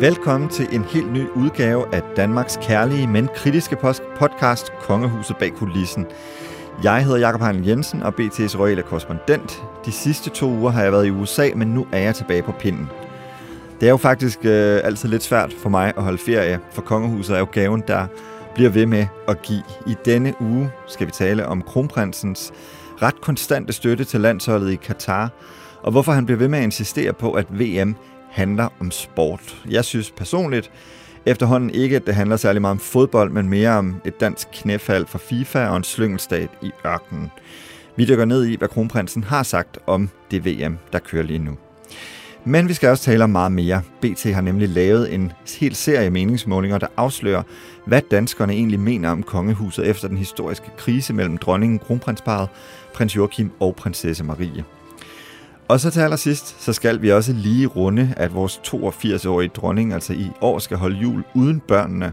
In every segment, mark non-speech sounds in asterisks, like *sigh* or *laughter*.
Velkommen til en helt ny udgave af Danmarks kærlige, men kritiske podcast Kongehuset bag kulissen. Jeg hedder Jakob Heinle Jensen og BT's royale korrespondent. De sidste to uger har jeg været i USA, men nu er jeg tilbage på pinden. Det er jo faktisk øh, altid lidt svært for mig at holde ferie, for kongehuset er jo gaven, der bliver ved med at give. I denne uge skal vi tale om kronprinsens ret konstante støtte til landsholdet i Katar, og hvorfor han bliver ved med at insistere på, at VM handler om sport. Jeg synes personligt efterhånden ikke, at det handler særlig meget om fodbold, men mere om et dansk knæfald for FIFA og en slyngelstat i ørkenen. Vi dykker ned i, hvad kronprinsen har sagt om det VM, der kører lige nu. Men vi skal også tale om meget mere. BT har nemlig lavet en hel serie meningsmålinger, der afslører, hvad danskerne egentlig mener om kongehuset efter den historiske krise mellem dronningen, kronprinsparet, prins Joachim og prinsesse Marie. Og så til allersidst, så skal vi også lige runde, at vores 82-årige dronning altså i år skal holde jul uden børnene.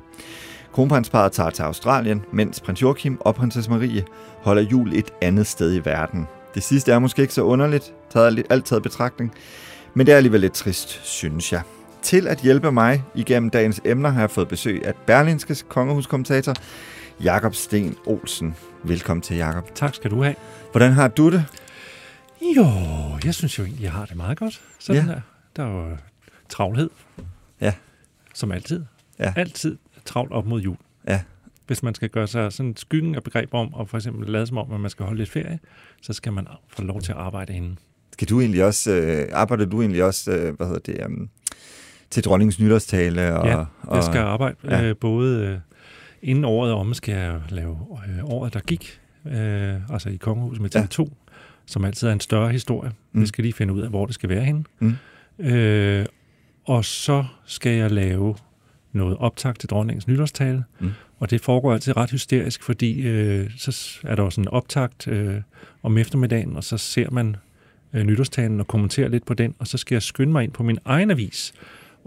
Kronprinsparet tager til Australien, mens prins Joachim og prinsesse Marie holder jul et andet sted i verden. Det sidste er måske ikke så underligt, taget alt taget betragtning, men det er alligevel lidt trist, synes jeg. Til at hjælpe mig igennem dagens emner har jeg fået besøg af Berlinskes kongehuskommentator, Jakob Sten Olsen. Velkommen til, Jakob. Tak skal du have. Hvordan har du det? Jo, jeg synes jo egentlig, jeg har det meget godt. Sådan ja. der. Der er jo travlhed. Ja. Som altid. Ja. Altid travlt op mod jul. Ja. Hvis man skal gøre sig sådan skyggen af begreb om, og for eksempel lade som om, at man skal holde lidt ferie, så skal man få lov til at arbejde inden. Skal du egentlig også, øh, arbejder du egentlig også, øh, hvad hedder det, um, til dronningens nytårstale? Og, ja, jeg skal arbejde. Ja. Øh, både øh, inden året om, skal jeg lave øh, året, der gik, øh, altså i Kongehuset med TV2, ja som altid er en større historie. Mm. Vi skal lige finde ud af, hvor det skal være henne. Mm. Øh, og så skal jeg lave noget optag til dronningens nytårstale, mm. og det foregår altid ret hysterisk, fordi øh, så er der også en optakt øh, om eftermiddagen, og så ser man øh, nytårstalen og kommenterer lidt på den, og så skal jeg skynde mig ind på min egen avis,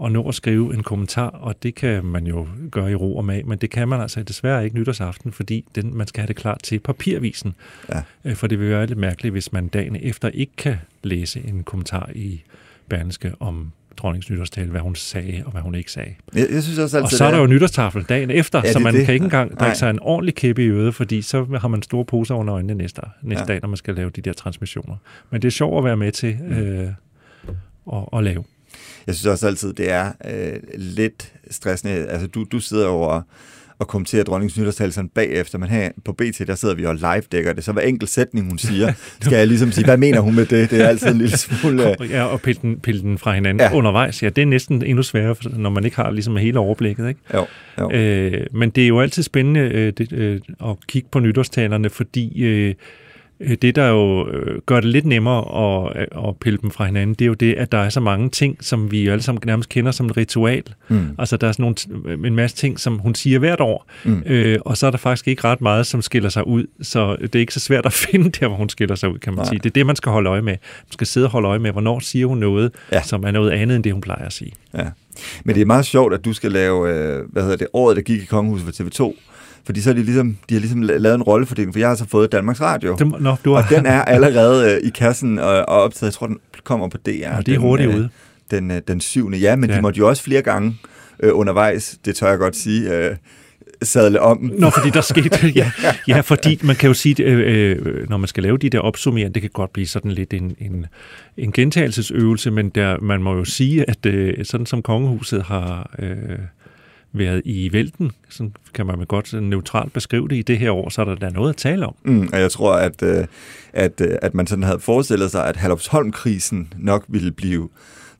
og nå at skrive en kommentar, og det kan man jo gøre i ro og mag, men det kan man altså desværre ikke nytårsaften, fordi den, man skal have det klart til papirvisen. Ja. Øh, for det vil være lidt mærkeligt, hvis man dagen efter ikke kan læse en kommentar i Berlingske om dronningens nytårstale, hvad hun sagde og hvad hun ikke sagde. Jeg, jeg synes også altid, og så er der jo nytårstafel dagen efter, ja, så man det. kan ikke engang drikke sig en ordentlig kæppe i øret, fordi så har man store poser under øjnene næste, næste ja. dag, når man skal lave de der transmissioner. Men det er sjovt at være med til mm. øh, at, at lave jeg synes også altid, det er øh, lidt stressende. Altså, du, du sidder jo og, kommenterer dronningens nytårstal sådan bagefter, men her på BT, der sidder vi og live-dækker det, så hver enkelt sætning, hun siger, *laughs* skal jeg ligesom sige, hvad mener hun med det? Det er altid en lille smule... Ja, og pille den, pille den fra hinanden ja. undervejs. Ja, det er næsten endnu sværere, når man ikke har ligesom hele overblikket, ikke? Jo, jo. Øh, men det er jo altid spændende øh, det, øh, at kigge på nytårstalerne, fordi... Øh, Øh, det, der jo øh, gør det lidt nemmere at, øh, at pille dem fra hinanden, det er jo det, at der er så mange ting, som vi alle sammen nærmest kender som et ritual. Mm. Altså, der er sådan nogle, en masse ting, som hun siger hvert år, mm. øh, og så er der faktisk ikke ret meget, som skiller sig ud, så det er ikke så svært at *laughs* finde der, hvor hun skiller sig ud, kan man Nej. sige. Det er det, man skal holde øje med. Man skal sidde og holde øje med, hvornår siger hun noget, ja. som er noget andet, end det, hun plejer at sige. Ja. Men det er meget sjovt, at du skal lave, hvad hedder det, året, der gik i Kongehuset for TV2, fordi så er de ligesom, de har ligesom lavet en rollefordeling, for jeg har så fået Danmarks Radio. Det, no, du har... Og den er allerede øh, i kassen og, og optaget. Jeg tror, den kommer på DR. Ja, det er hurtigt den, ude. Den, øh, den syvende, ja, men ja. de måtte jo også flere gange øh, undervejs, det tør jeg godt sige, øh, sadle om. Nå, fordi der skete, *laughs* ja, ja, fordi man kan jo sige, øh, øh, når man skal lave de der opsummeringer, det kan godt blive sådan lidt en, en, en gentagelsesøvelse, men der, man må jo sige, at øh, sådan som kongehuset har... Øh, været i vælten, så kan man godt neutralt beskrive det i det her år, så er der da noget at tale om. Mm, og jeg tror, at, øh, at, øh, at man sådan havde forestillet sig, at Halvopsholm-krisen nok ville blive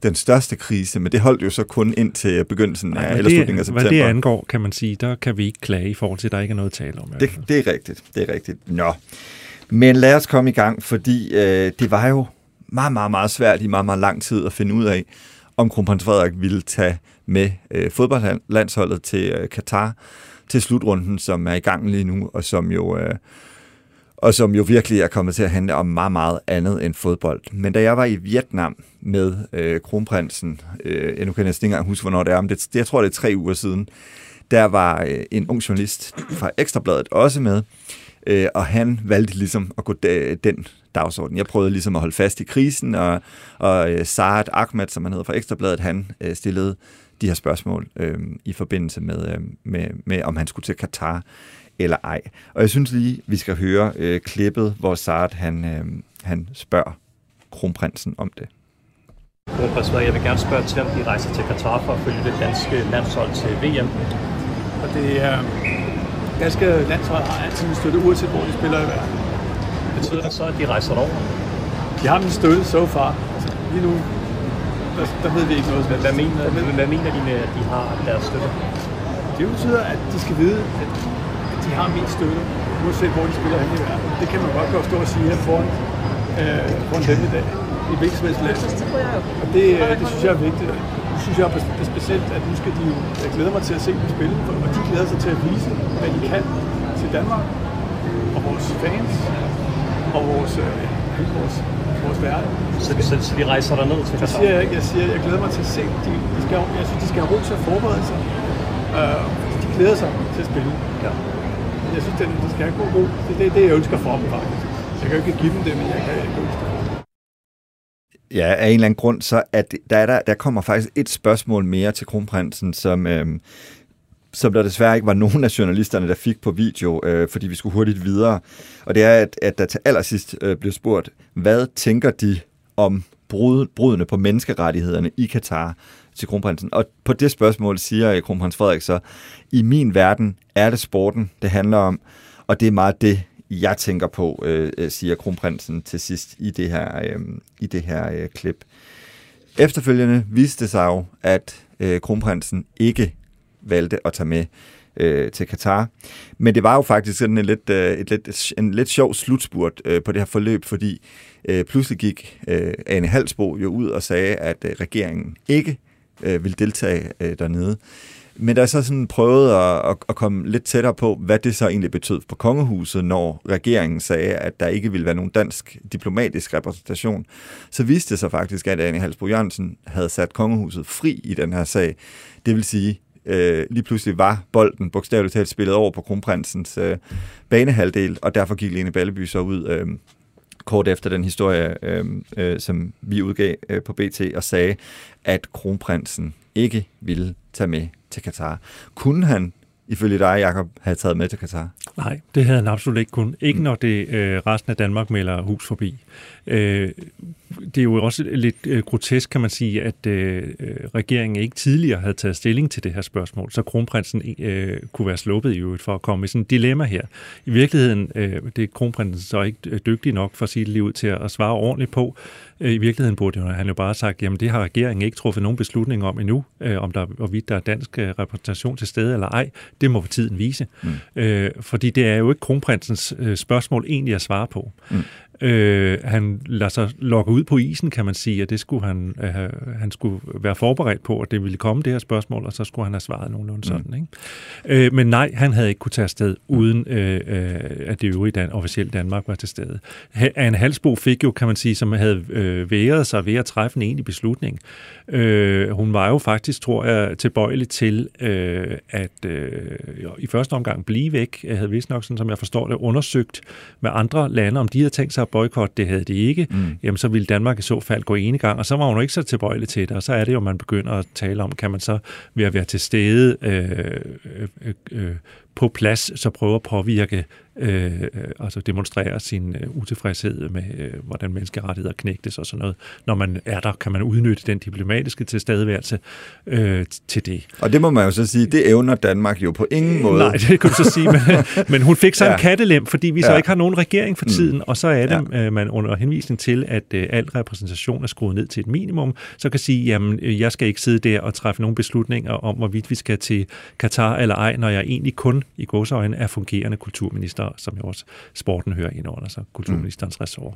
den største krise, men det holdt jo så kun ind til begyndelsen af, eller slutningen af september. Hvad det angår, kan man sige, der kan vi ikke klage i forhold til, at der ikke er noget at tale om. Det, det er rigtigt, det er rigtigt. Nå. Men lad os komme i gang, fordi øh, det var jo meget, meget, meget svært i meget, meget lang tid at finde ud af, om kronprins Frederik ville tage med øh, fodboldlandsholdet til øh, Katar til slutrunden, som er i gang lige nu, og som jo... Øh, og som jo virkelig er kommet til at handle om meget, meget andet end fodbold. Men da jeg var i Vietnam med øh, kronprinsen, øh, jeg nu kan næsten ikke engang huske, hvornår det er, men det, jeg tror, det er tre uger siden, der var øh, en ung journalist fra Ekstrabladet også med, øh, og han valgte ligesom at gå den dagsorden. Jeg prøvede ligesom at holde fast i krisen, og, og øh, Saad Ahmed, som han hedder fra Ekstrabladet, han øh, stillede de her spørgsmål øh, i forbindelse med, øh, med, med, om han skulle til Katar eller ej. Og jeg synes lige, vi skal høre øh, klippet, hvor Saad han, øh, han spørger kronprinsen om det. Kronprins jeg vil gerne spørge til, om de rejser til Katar for at følge det danske landshold til VM. Og det er, danske landshold har altid en støtte, uanset hvor de spiller i verden. Betyder det så, at de rejser derover? De har en støtte so far. Altså, lige nu, der, der ved vi ikke noget. Hvad, hvad, mener, hvad, hvad mener de med, at de har deres støtte? Det betyder, at de skal vide, at de har min støtte, uanset hvor de spiller hen i verden. Det kan man godt godt stå og sige her foran, øh, foran dem i dag. I hvilket som helst land. Og det, øh, det synes jeg er vigtigt. Det synes jeg er specielt, at nu skal de jo, jeg glæder mig til at se dem spille, og de glæder sig til at vise, hvad de kan til Danmark og vores fans og vores, øh, vores, vores verden. Så, så, så de rejser der ned til Katar? Jeg siger jeg Jeg siger, jeg glæder mig til at se. De, de skal, jeg synes, de skal have ro til at forberede sig. Uh, de glæder sig til at spille. Ja jeg synes, den, den skal have god ro. Det er det, det, jeg ønsker for dem faktisk. Jeg kan jo ikke give dem det, men jeg kan ikke ønske det Ja, af en eller anden grund, så at der, er der, der kommer faktisk et spørgsmål mere til kronprinsen, som, øhm, som der desværre ikke var nogen af journalisterne, der fik på video, øh, fordi vi skulle hurtigt videre. Og det er, at, at der til allersidst øh, blev spurgt, hvad tænker de om brud, brudene på menneskerettighederne i Katar? til kronprinsen. Og på det spørgsmål siger kronprins Frederik så, i min verden er det sporten, det handler om, og det er meget det, jeg tænker på, øh, øh siger kronprinsen til sidst i det her, øh, i det her øh, klip. Efterfølgende viste det sig jo, at øh, kronprinsen ikke valgte at tage med øh, til Katar. Men det var jo faktisk sådan en lidt, øh, et lidt, en lidt sjov slutspurt øh, på det her forløb, fordi øh, pludselig gik øh, Anne Halsbo jo ud og sagde, at øh, regeringen ikke øh, ville deltage øh, dernede. Men der er så sådan prøvet at, at, at komme lidt tættere på, hvad det så egentlig betød for kongehuset, når regeringen sagde, at der ikke ville være nogen dansk diplomatisk repræsentation. Så viste det sig faktisk, at Anne Halsbro Jørgensen havde sat kongehuset fri i den her sag. Det vil sige, øh, lige pludselig var bolden bogstaveligt talt spillet over på kronprinsens øh, banehalvdel, og derfor gik Lene Balleby så ud øh, kort efter den historie, øh, øh, som vi udgav øh, på BT, og sagde, at kronprinsen ikke ville tage med til Katar. Kunne han ifølge dig, Jacob, have taget med til Katar? Nej, det havde han absolut ikke kun. Ikke når det øh, resten af Danmark melder hus forbi. Øh, det er jo også lidt øh, grotesk, kan man sige, at øh, regeringen ikke tidligere havde taget stilling til det her spørgsmål, så kronprinsen øh, kunne være sluppet i øvrigt for at komme i sådan et dilemma her. I virkeligheden, øh, det er kronprinsen så ikke dygtig nok for lige ud til at, svare ordentligt på. Øh, I virkeligheden burde han jo bare sagt, jamen det har regeringen ikke truffet nogen beslutning om endnu, øh, om der, hvorvidt der er dansk øh, repræsentation til stede eller ej. Det må tiden vise. Mm. Øh, fordi det er jo ikke kronprinsens øh, spørgsmål egentlig at svare på. Mm. Øh, han lader sig lokke ud på isen, kan man sige, og det skulle han, øh, han skulle være forberedt på, at det ville komme det her spørgsmål, og så skulle han have svaret nogenlunde mm. sådan. Ikke? Øh, men nej, han havde ikke kunne tage afsted, uden øh, øh, at det øvrige Dan, officielt Danmark var til stede. Anne Halsbo fik jo, kan man sige, som havde øh, været sig ved at træffe en egentlig beslutning. Øh, hun var jo faktisk, tror jeg, tilbøjelig til øh, at øh, i første omgang blive væk. Jeg havde vist nok, sådan som jeg forstår det, undersøgt med andre lande, om de havde tænkt sig boykot, det havde de ikke, mm. jamen så ville Danmark i så fald gå ene gang, og så var hun ikke så tilbøjelig til det, og så er det jo, man begynder at tale om, kan man så ved at være til stede øh, øh, øh, på plads, så prøve at påvirke øh, altså demonstrere sin øh, utilfredshed med, øh, hvordan menneskerettigheder knægtes og sådan noget. Når man er der, kan man udnytte den diplomatiske tilstedeværelse øh, til det. Og det må man jo så sige, det evner Danmark jo på ingen måde. Nej, det kan du så sige, men, *laughs* men hun fik så ja. en kattelem, fordi vi så ja. ikke har nogen regering for mm. tiden, mm. og så er det, ja. øh, man under henvisning til, at øh, al repræsentation er skruet ned til et minimum, så kan sige, jamen, øh, jeg skal ikke sidde der og træffe nogle beslutninger om, hvorvidt vi skal til Katar eller ej, når jeg egentlig kun i godsøjne er fungerende kulturminister, som jo også sporten hører ind under, så kulturministerens mm. ressort.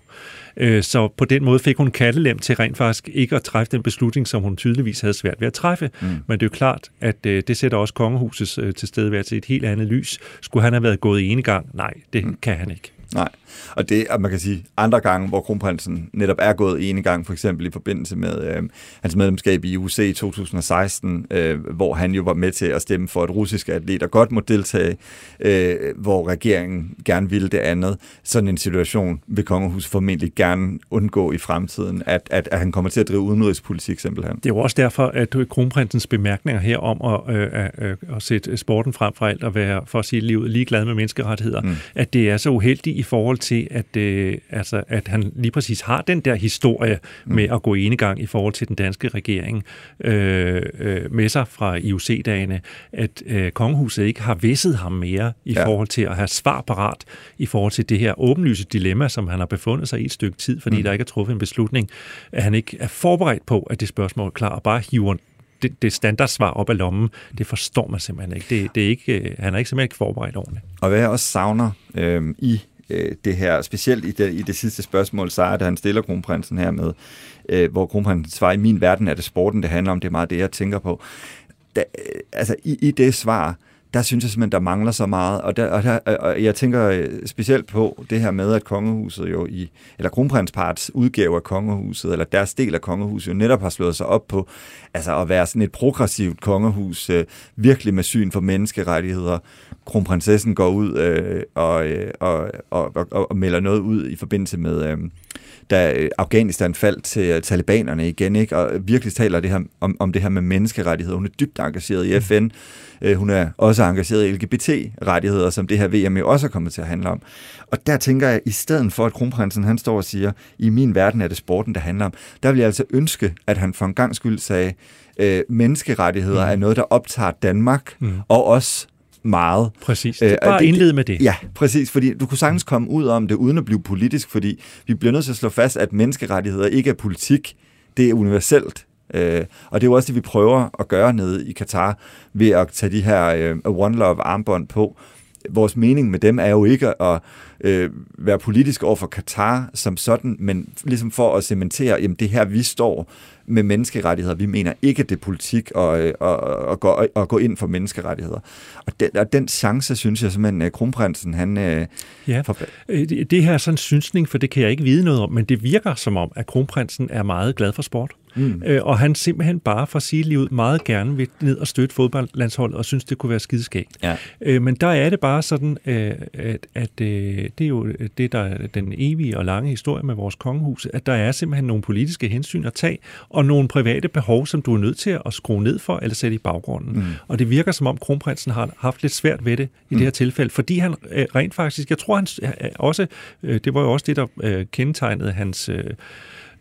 Øh, så på den måde fik hun kattelem til rent faktisk ikke at træffe den beslutning, som hun tydeligvis havde svært ved at træffe. Mm. Men det er jo klart, at øh, det sætter også kongehusets øh, tilstedeværelse i et helt andet lys. Skulle han have været gået ene gang? Nej, det mm. kan han ikke. Nej, og det er, man kan sige, andre gange, hvor kronprinsen netop er gået ene gang, for eksempel i forbindelse med øh, hans medlemskab i UC i 2016, øh, hvor han jo var med til at stemme for, at russiske atleter godt må deltage, øh, hvor regeringen gerne ville det andet. Sådan en situation vil kongehuset formentlig gerne undgå i fremtiden, at, at, at han kommer til at drive udenrigspolitik simpelthen. Det er jo også derfor, at kronprinsens bemærkninger her om at, øh, at, at sætte sporten frem for alt og være, for at sige livet, ligeglad med menneskerettigheder, mm. at det er så uheldigt i forhold til, at, øh, altså, at han lige præcis har den der historie mm. med at gå enegang i forhold til den danske regering øh, øh, med sig fra IOC-dagene, at øh, kongehuset ikke har visset ham mere i ja. forhold til at have svar parat i forhold til det her åbenlyse dilemma, som han har befundet sig i et stykke tid, fordi mm. der ikke er truffet en beslutning, at han ikke er forberedt på, at det spørgsmål er klar, og bare hiver det, det standardsvar op af lommen, det forstår man simpelthen ikke. Det, det er ikke øh, han er ikke simpelthen ikke forberedt ordentligt. Og hvad jeg også savner øh, i øh, det her, specielt i det, i det sidste spørgsmål, Sara, da han stiller kronprinsen her med, øh, hvor kronprinsen svarer, i min verden er det sporten, det handler om, det er meget det, jeg tænker på. Da, øh, altså i, i det svar, der synes jeg simpelthen, der mangler så meget. Og, der, og, der, og jeg tænker øh, specielt på det her med, at kongehuset jo i, eller kronprinsparts udgave af kongehuset, eller deres del af kongehuset, jo netop har slået sig op på altså at være sådan et progressivt kongehus, øh, virkelig med syn for menneskerettigheder. Kronprinsessen går ud øh, og, øh, og, og, og, og melder noget ud i forbindelse med... Øh, da Afghanistan faldt til talibanerne igen, ikke? og virkelig taler det her, om, om det her med menneskerettigheder. Hun er dybt engageret i FN. Øh, hun er også engageret i LGBT-rettigheder, som det her VM jo også er kommet til at handle om. Og der tænker jeg, i stedet for at kronprinsen han står og siger, i min verden er det sporten, der handler om, der vil jeg altså ønske, at han for en gang skyld sagde, øh, menneskerettigheder mm. er noget, der optager Danmark, mm. og også meget. Præcis. Det er bare det, indlede med det. Ja, præcis. Fordi du kunne sagtens komme ud om det, uden at blive politisk, fordi vi bliver nødt til at slå fast, at menneskerettigheder ikke er politik. Det er universelt. Øh, og det er jo også det, vi prøver at gøre nede i Katar, ved at tage de her øh, One Love armbånd på. Vores mening med dem er jo ikke at øh, være politisk over for Katar som sådan, men ligesom for at cementere, jamen det her vi står med menneskerettigheder. Vi mener ikke, det er politik at, at, at, at, gå, at gå ind for menneskerettigheder. Og den, og den chance, synes jeg simpelthen, at kronprinsen, han... Øh, ja, for... Øh, det, her er sådan en synsning, for det kan jeg ikke vide noget om, men det virker som om, at kronprinsen er meget glad for sport. Mm. Øh, og han simpelthen bare for sige livet meget gerne vil ned og støtte fodboldlandsholdet og synes, det kunne være skideskægt. Ja. Øh, men der er det bare sådan, øh, at, at øh, det er jo det, der er den evige og lange historie med vores kongehus, at der er simpelthen nogle politiske hensyn at tage, og nogle private behov, som du er nødt til at skrue ned for, eller sætte i baggrunden. Mm. Og det virker som om kronprinsen har haft lidt svært ved det i mm. det her tilfælde, fordi han øh, rent faktisk, jeg tror han øh, også, øh, det var jo også det, der øh, kendetegnede hans... Øh,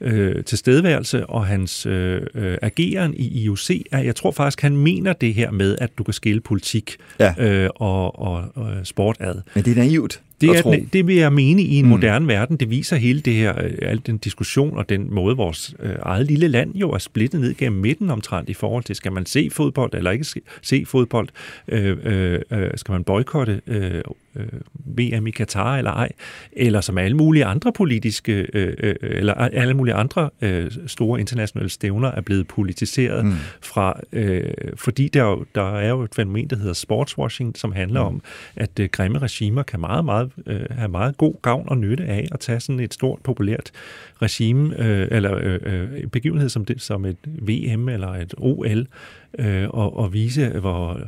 øh, tilstedeværelse og hans øh, øh, ageren i IOC, er, jeg tror faktisk, han mener det her med, at du kan skille politik ja. øh, og, og, og sport ad. Men det er naivt. Det, er, det vil jeg mene i en mm. moderne verden. Det viser hele det her, øh, al den diskussion og den måde, vores øh, eget lille land jo er splittet ned gennem midten omtrent i forhold til, skal man se fodbold eller ikke se fodbold? Øh, øh, øh skal man boykotte øh, øh, VM i Katar eller ej? Eller som alle mulige andre politiske, øh, øh, eller alle mulige andre øh, store internationale stævner er blevet politiseret mm. fra, øh, fordi der, der er jo et fænomen, der hedder sportswashing, som handler mm. om, at øh, grimme regimer kan meget, meget øh, have meget god gavn og nytte af at tage sådan et stort, populært regime, øh, eller øh, øh, begivenhed som, det, som et VM eller et OL, øh, og, og vise, hvor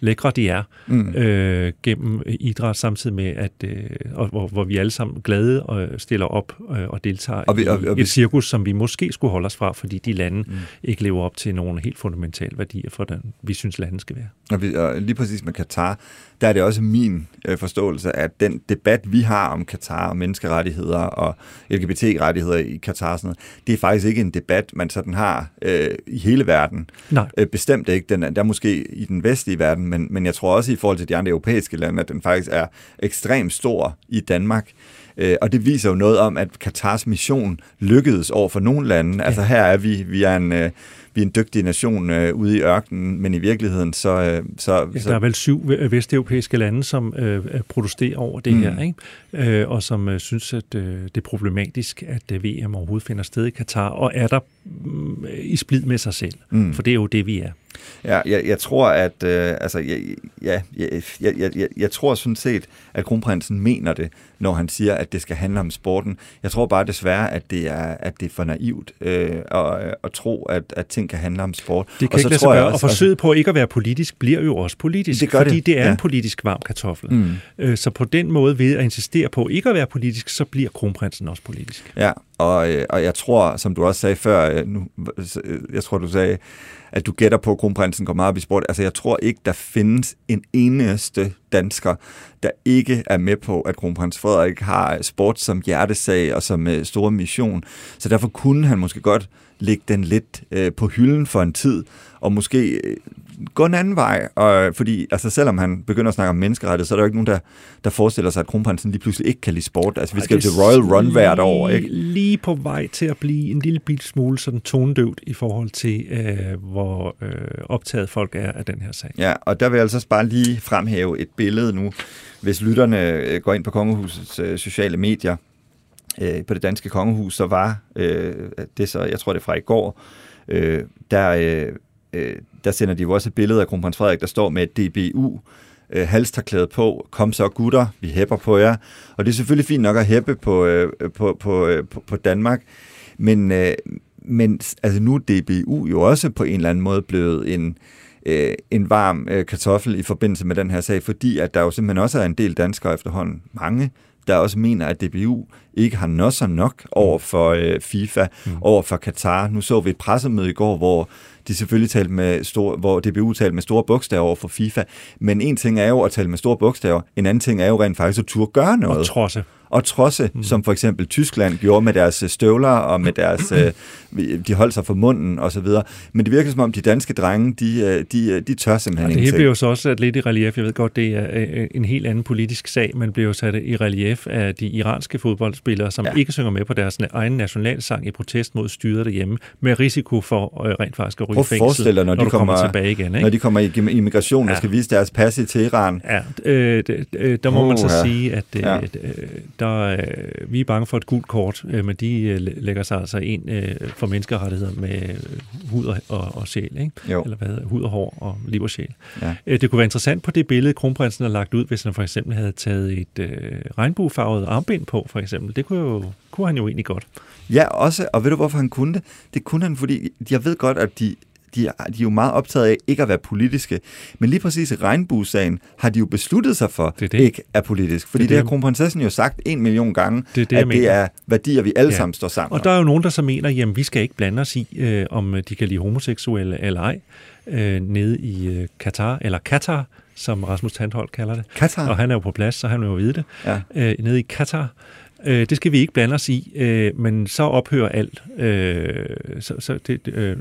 lækre de er mm. øh, gennem idræt, samtidig med, at øh, og, hvor, hvor vi alle sammen glade og stiller op øh, og deltager og vi, og, og, i et cirkus, som vi måske skulle holde os fra, fordi de lande mm. ikke lever op til nogle helt fundamentale værdier for den, vi synes, landet skal være. Og, vi, og lige præcis med Katar, der er det også min øh, forståelse, at den debat, vi har om Katar og menneskerettigheder og LGBT-rettigheder i Katar, sådan noget, det er faktisk ikke en debat, man sådan har øh, i hele verden. Nej. Øh, bestemt ikke. Den er, der er måske i den vestlige verden, men, men jeg tror også i forhold til de andre europæiske lande, at den faktisk er ekstremt stor i Danmark. Øh, og det viser jo noget om, at Katars mission lykkedes over for nogle lande. Ja. Altså her er vi, vi er en... Øh, vi er en dygtig nation øh, ude i ørkenen, men i virkeligheden så... Øh, så, ja, der er vel syv vesteuropæiske lande, som øh, protesterer over det mm. her, ikke? Øh, og som øh, synes, at øh, det er problematisk, at øh, VM overhovedet finder sted i Katar, og er der øh, i splid med sig selv, mm. for det er jo det, vi er. Ja, jeg, jeg tror, at øh, altså, jeg, ja, jeg, jeg, jeg, jeg tror sådan set, at kronprinsen mener det, når han siger, at det skal handle om sporten. Jeg tror bare desværre, at det er, at det er for naivt øh, at, at tro, at, at ting kan handle om sport. Det kan og ikke lade sig gøre, også, og forsøget altså, på ikke at være politisk bliver jo også politisk, det gør fordi det, det er ja. en politisk varm kartoffel. Mm. Øh, så på den måde, ved at insistere på ikke at være politisk, så bliver kronprinsen også politisk. Ja, og, øh, og jeg tror, som du også sagde før, øh, nu, jeg tror, du sagde, at du gætter på, at kronprinsen går meget op i sport. Altså, jeg tror ikke, der findes en eneste dansker, der ikke er med på, at kronprins Frederik har sport som hjertesag og som øh, stor mission. Så derfor kunne han måske godt lægge den lidt øh, på hylden for en tid, og måske øh, gå en anden vej. Og, fordi altså, selvom han begynder at snakke om menneskerettighed, så er der jo ikke nogen, der, der forestiller sig, at kronprinsen lige pludselig ikke kan lide sport. Altså, vi skal til Royal Run hvert år, ikke? Lige på vej til at blive en lille bit smule sådan tondøvt i forhold til, øh, hvor øh, optaget folk er af den her sag. Ja, og der vil jeg altså bare lige fremhæve et billede nu, hvis lytterne øh, går ind på Kongehusets øh, sociale medier, øh, på det danske kongehus, så var øh, det så, jeg tror det er fra i går, øh, der, øh, øh, der sender de jo også et billede af kronprins Frederik, der står med DBU, øh, halsterklædet på, kom så gutter, vi hæpper på jer. Og det er selvfølgelig fint nok at hæppe på, øh, på, på, øh, på, på Danmark, men, øh, men altså nu er DBU jo også på en eller anden måde blevet en, øh, en varm øh, kartoffel i forbindelse med den her sag, fordi at der jo simpelthen også er en del danskere efterhånden, mange, der også mener, at DBU ikke har nosser nok over for øh, FIFA, mm. over for Katar. Nu så vi et pressemøde i går, hvor de selvfølgelig talte med store, hvor DBU talte med store bogstaver over for FIFA. Men en ting er jo at tale med store bogstaver, en anden ting er jo rent faktisk at turde gøre noget. Og trodse og trodse, mm. som for eksempel Tyskland gjorde med deres øh, støvler og med deres, øh, de holdt sig for munden og så videre. Men det virker som om de danske drenge, de, øh, de, de tør simpelthen ja, Det her bliver jo så også lidt i relief. Jeg ved godt, det er en helt anden politisk sag, men bliver jo sat i relief af de iranske fodboldspillere, som ja. ikke synger med på deres egen nationalsang i protest mod styret derhjemme, med risiko for rent faktisk at ryge fængsel, når, når de kommer, kommer tilbage igen. Ikke? Når de kommer i immigration ja. og skal vise deres pas i Teheran. Ja, øh, der må uh, man så ja. sige, at ja der, øh, vi er bange for et gult kort, øh, men de øh, lægger sig altså ind øh, for menneskerettigheder med øh, hud og, og, og sjæl, ikke? Jo. eller hvad hud og hår og liv og sjæl. Ja. Øh, det kunne være interessant på det billede, kronprinsen har lagt ud, hvis han for eksempel havde taget et øh, regnbuefarvet armbind på, for eksempel. Det kunne, jo, kunne han jo egentlig godt. Ja, også, og ved du hvorfor han kunne det? Det kunne han, fordi jeg ved godt, at de de, de er jo meget optaget af ikke at være politiske. Men lige præcis regnbuesagen har de jo besluttet sig for det det. ikke er politisk. Fordi det, det, det har kronprinsessen jo sagt en million gange, det, det, at det er værdier, vi alle ja. sammen står sammen Og der er jo nogen, der så mener, jamen vi skal ikke blande os i, øh, om de kan lide homoseksuelle eller ej, øh, nede i øh, Katar, eller Katar, som Rasmus Tandholt kalder det. Katar. Og han er jo på plads, så han vil jo vide det. Ja. Øh, nede i Katar. Øh, det skal vi ikke blande os i, øh, men så ophører alt. Øh, så, så det, øh,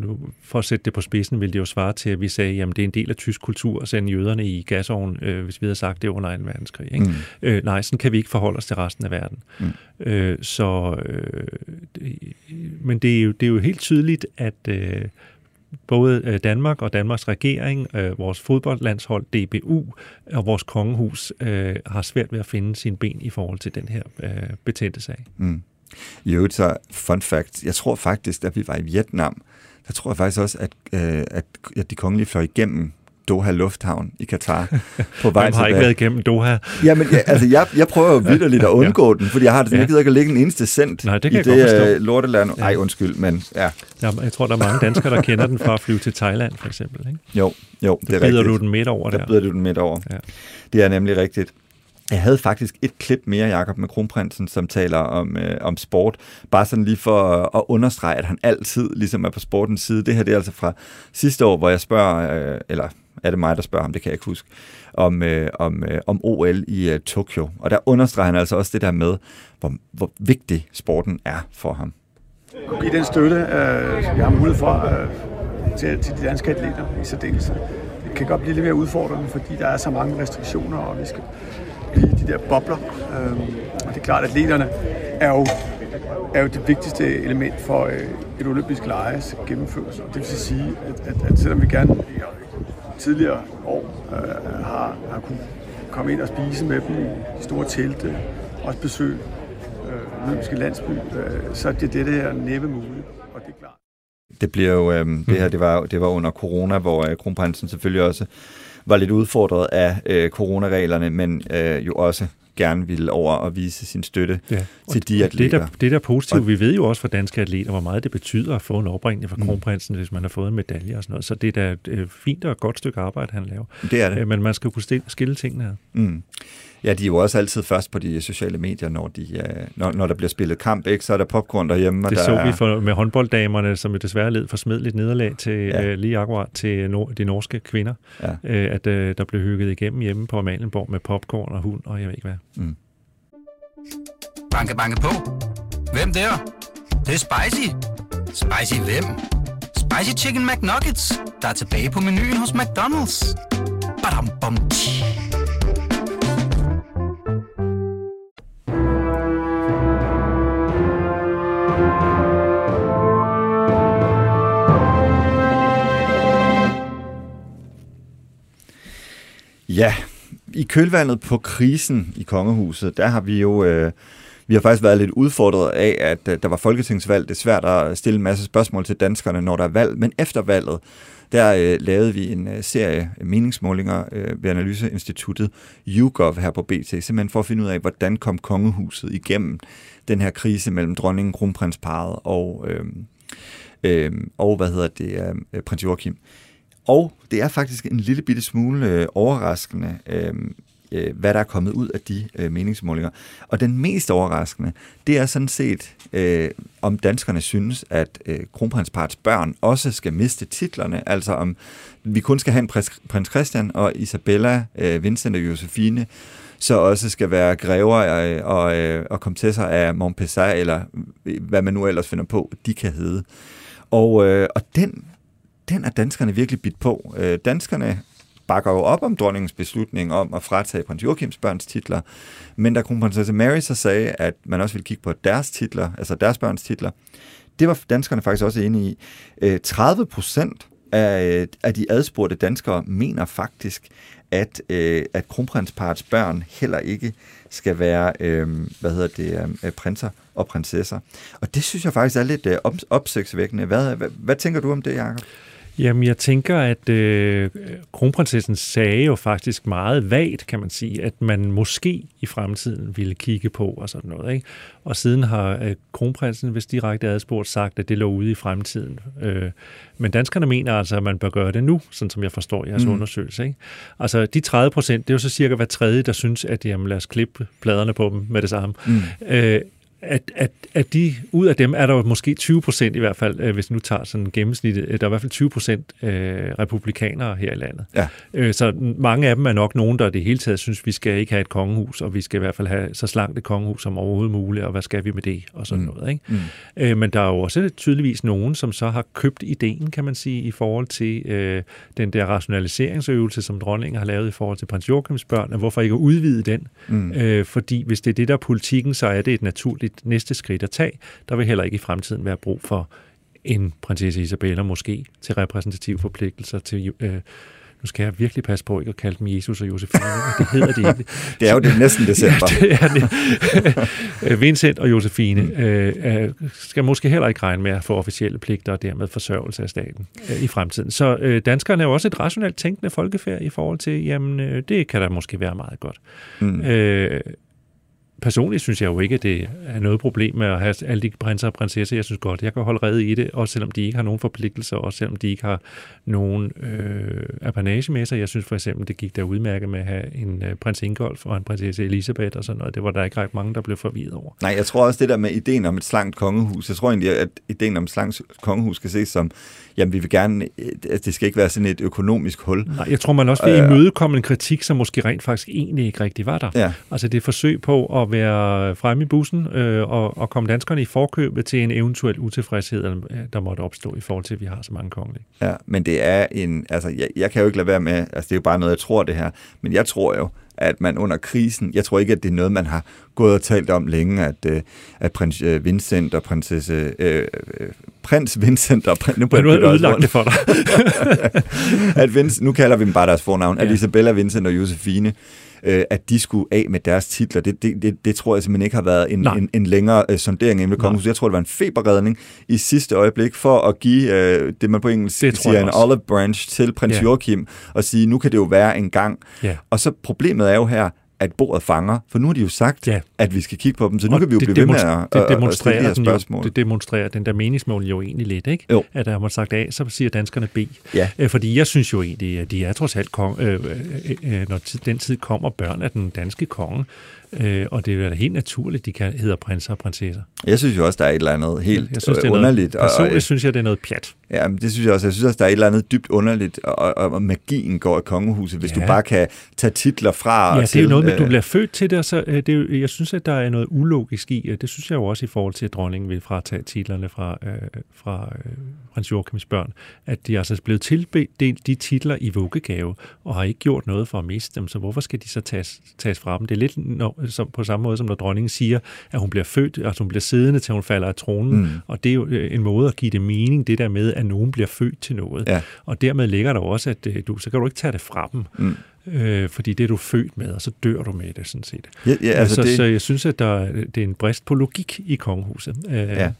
nu, for at sætte det på spidsen, vil det jo svare til, at vi sagde, at det er en del af tysk kultur at sende jøderne i gasovnen, øh, hvis vi havde sagt det under 2. verdenskrig. Ikke? Mm. Øh, nej, sådan kan vi ikke forholde os til resten af verden. Mm. Øh, så, øh, det, men det er, jo, det er jo helt tydeligt, at øh, både øh, Danmark og Danmarks regering, øh, vores fodboldlandshold DBU og vores kongehus øh, har svært ved at finde sin ben i forhold til den her øh, betændte sag. Mm. I øvrigt så, fun fact, jeg tror faktisk, at vi var i Vietnam, der tror jeg faktisk også, at, øh, at, at de kongelige fløj igennem Doha Lufthavn i Katar. *laughs* På vej har ikke været igennem Doha. Jamen, ja, altså, jeg, jeg prøver jo *laughs* vidderligt at undgå ja. den, fordi jeg har det sådan, ja. jeg gider ikke at lægge en eneste cent Nej, det kan i det uh, lorteland. Ja. Ej, undskyld, men ja. ja. Jeg tror, der er mange danskere, der kender den fra at flyve til Thailand, for eksempel. Ikke? Jo, jo, det der er rigtigt. du den midt over der. Der bider du den midt over. Ja. Det er nemlig rigtigt. Jeg havde faktisk et klip mere, Jakob med kronprinsen, som taler om, øh, om sport. Bare sådan lige for at, at understrege, at han altid ligesom er på sportens side. Det her det er altså fra sidste år, hvor jeg spørger, øh, eller er det mig, der spørger ham, det kan jeg ikke huske, om, øh, om, øh, om OL i øh, Tokyo. Og der understreger han altså også det der med, hvor, hvor vigtig sporten er for ham. I den støtte, øh, vi har mulighed for øh, til, til de danske atleter i særdeleshed, det kan godt blive lidt mere udfordrende, fordi der er så mange restriktioner, og vi skal blive de der bobler. Øh, og det er klart, at atleterne er jo, er jo det vigtigste element for øh, et olympisk lejes gennemførelse. Og det vil sige, at, at, at selvom vi gerne tidligere år øh, har, har kunne komme ind og spise med dem i de store telte, også besøge øh, olympiske landsby, øh, så er det det her næppe muligt, og det er klart. Det bliver jo, øh, det her, det var, det var under corona, hvor øh, kronprinsen selvfølgelig også var lidt udfordret af øh, coronareglerne, men øh, jo også gerne ville over og vise sin støtte ja. til de atleter. Det der, det der positivt, og, vi ved jo også for danske atleter, hvor meget det betyder at få en opringning fra mm. kronprinsen, hvis man har fået en medalje og sådan noget. Så det er da et øh, fint og godt stykke arbejde, han laver. Det er det. Øh, men man skal kunne skille tingene her. Mm. Ja, de er jo også altid først på de sociale medier, når, de, uh, når, når der bliver spillet kamp, ikke? så er der popcorn derhjemme. Det der så er... vi for, med håndbolddamerne, som jo desværre led for smedeligt nederlag til ja. uh, lige akkurat til nor- de norske kvinder, ja. uh, at uh, der blev hygget igennem hjemme på Amalienborg med popcorn og hund, og jeg ved ikke hvad. Mm. Banke, banke på. Hvem der? Det, det er spicy. Spicy hvem? Spicy Chicken McNuggets, der er tilbage på menuen hos McDonald's. Badum, bom, tji. Ja, i kølvandet på krisen i kongehuset, der har vi jo øh, vi har faktisk været lidt udfordret af, at øh, der var folketingsvalg. Det er svært at stille en masse spørgsmål til danskerne, når der er valg. Men efter valget, der øh, lavede vi en øh, serie meningsmålinger øh, ved Analyseinstituttet YouGov her på BT, simpelthen for at finde ud af, hvordan kom kongehuset igennem den her krise mellem dronningen, kronprinsparet og, øh, øh, og hvad hedder det, øh, prins Joachim. Og det er faktisk en lille bitte smule øh, overraskende, øh, øh, hvad der er kommet ud af de øh, meningsmålinger. Og den mest overraskende, det er sådan set, øh, om danskerne synes, at øh, kronprinsparts børn også skal miste titlerne, altså om vi kun skal have en prins, prins Christian og Isabella, øh, Vincent og Josefine, så også skal være grever og, øh, og, øh, og komtesser af Montpessar, eller øh, hvad man nu ellers finder på, de kan hedde. Og, øh, og den den er danskerne virkelig bidt på. Øh, danskerne bakker jo op om dronningens beslutning om at fratage prins Joachims børns titler, men da kronprinsesse Mary så sagde, at man også ville kigge på deres titler, altså deres børns titler, det var danskerne faktisk også enige i. Øh, 30 procent af, af de adspurgte danskere mener faktisk, at, øh, at kronprinsparets børn heller ikke skal være, øh, hvad hedder det, øh, prinser og prinsesser. Og det synes jeg faktisk er lidt øh, opsigtsvækkende. Hvad, hvad, hvad tænker du om det, Jacob? Jamen, jeg tænker, at øh, kronprinsessen sagde jo faktisk meget vagt, kan man sige, at man måske i fremtiden ville kigge på og sådan noget. Ikke? Og siden har øh, kronprinsen, hvis direkte adspurgt, sagt, at det lå ude i fremtiden. Øh, men danskerne mener altså, at man bør gøre det nu, sådan som jeg forstår jeres mm. undersøgelse. Ikke? Altså, de 30 procent, det er jo så cirka hver tredje, der synes, at jamen, lad os klippe pladerne på dem med det samme. Mm. Øh, at, at, at de, ud af dem er der måske 20 procent i hvert fald, øh, hvis vi nu tager sådan gennemsnittet, øh, der er i hvert fald 20 procent øh, republikanere her i landet. Ja. Øh, så mange af dem er nok nogen, der det hele taget synes, vi skal ikke have et kongehus, og vi skal i hvert fald have så slankt et kongehus som overhovedet muligt, og hvad skal vi med det, og sådan mm. noget. Ikke? Mm. Øh, men der er jo også tydeligvis nogen, som så har købt ideen, kan man sige, i forhold til øh, den der rationaliseringsøvelse, som dronningen har lavet i forhold til prins Joachims børn, og hvorfor ikke udvide den? Mm. Øh, fordi hvis det er det, der er politikken, så er det et naturligt næste skridt at tage. Der vil heller ikke i fremtiden være brug for en prinsesse Isabella måske til repræsentative forpligtelser til øh, nu skal jeg virkelig passe på ikke at kalde dem Jesus og Josefine, det hedder det ikke. *laughs* det er jo det næsten *laughs* december. ja, det er det. *laughs* Vincent og Josefine mm. øh, skal måske heller ikke regne med at få officielle pligter og dermed forsørgelse af staten øh, i fremtiden. Så øh, danskerne er jo også et rationelt tænkende folkefærd i forhold til, jamen øh, det kan da måske være meget godt. Mm. Øh, personligt synes jeg jo ikke, at det er noget problem med at have alle de prinser og prinsesser. Jeg synes godt, jeg kan holde redde i det, også selvom de ikke har nogen forpligtelser, også selvom de ikke har nogen øh, apanage med sig. Jeg synes for eksempel, det gik der udmærket med at have en øh, prins Ingolf og en prinsesse Elisabeth og sådan noget. Det var der ikke ret mange, der blev forvirret over. Nej, jeg tror også det der med ideen om et slankt kongehus. Jeg tror egentlig, at ideen om et slankt kongehus skal ses som jamen vi vil gerne, øh, at det skal ikke være sådan et økonomisk hul. Nej, jeg tror, man også vil øh, imødekomme en kritik, som måske rent faktisk egentlig ikke rigtig var der. Ja. Altså det er forsøg på at være fremme i bussen øh, og, og komme danskerne i forkøbet til en eventuel utilfredshed, der måtte opstå i forhold til, at vi har så mange kongelige. Ja, men det er en, altså jeg, jeg kan jo ikke lade være med, altså det er jo bare noget, jeg tror det her, men jeg tror jo, at man under krisen, jeg tror ikke, at det er noget, man har gået og talt om længe, at, øh, at prins øh, Vincent og prinsesse, øh, prins Vincent og prins, nu Men du har ødelagt det for dig. *laughs* at Vincent, nu kalder vi dem bare deres fornavn, ja. at Isabella Vincent og Josefine, øh, at de skulle af med deres titler. Det, det, det, det tror jeg simpelthen ikke har været en, en, en længere øh, sondering inden kongehuset. Jeg tror, det var en feberredning i sidste øjeblik for at give øh, det, man på engelsk det siger en olive branch til prins yeah. Joachim og sige, nu kan det jo være en gang. Yeah. Og så problemet er jo her, at bordet fanger, for nu har de jo sagt, ja. at vi skal kigge på dem, så nu og kan vi jo blive ved med at, det demonstrerer at, de her spørgsmål. Jo, det demonstrerer den der meningsmål jo egentlig lidt, ikke? Jo. At har sagt A, så siger danskerne B. Ja. Øh, fordi jeg synes jo egentlig, at de er trods alt, kong, øh, øh, øh, når den tid kommer, børn af den danske konge, Øh, og det er jo helt naturligt, de kan hedder prinser og prinsesser. Jeg synes jo også, der er et eller andet helt jeg synes, det er underligt. Noget, personligt og, synes jeg, det er noget pjat. Ja, men det synes jeg også. Jeg synes også, der er et eller andet dybt underligt, og, og, og magien går i kongehuset, hvis ja. du bare kan tage titler fra. Ja, det er jo noget med, at du øh, bliver født til det, så øh, det er jeg synes, at der er noget ulogisk i, det synes jeg jo også i forhold til, at dronningen vil fratage titlerne fra, øh, fra øh, prins Joachims børn, at de altså er blevet tildelt de titler i vuggegave, og har ikke gjort noget for at miste dem, så hvorfor skal de så tages, tages fra dem? Det er lidt når, som, på samme måde, som når dronningen siger, at hun bliver født, altså hun bliver siddende, til hun falder af tronen, mm. og det er jo øh, en måde at give det mening, det der med, at nogen bliver født til noget. Ja. Og dermed ligger der også, at øh, du, så kan du ikke tage det fra dem. Mm øh, fordi det er du født med, og så dør du med det, sådan set. Ja, ja, altså så, det... så jeg synes, at der, det er en brist på logik i kongehuset. Øh, ja.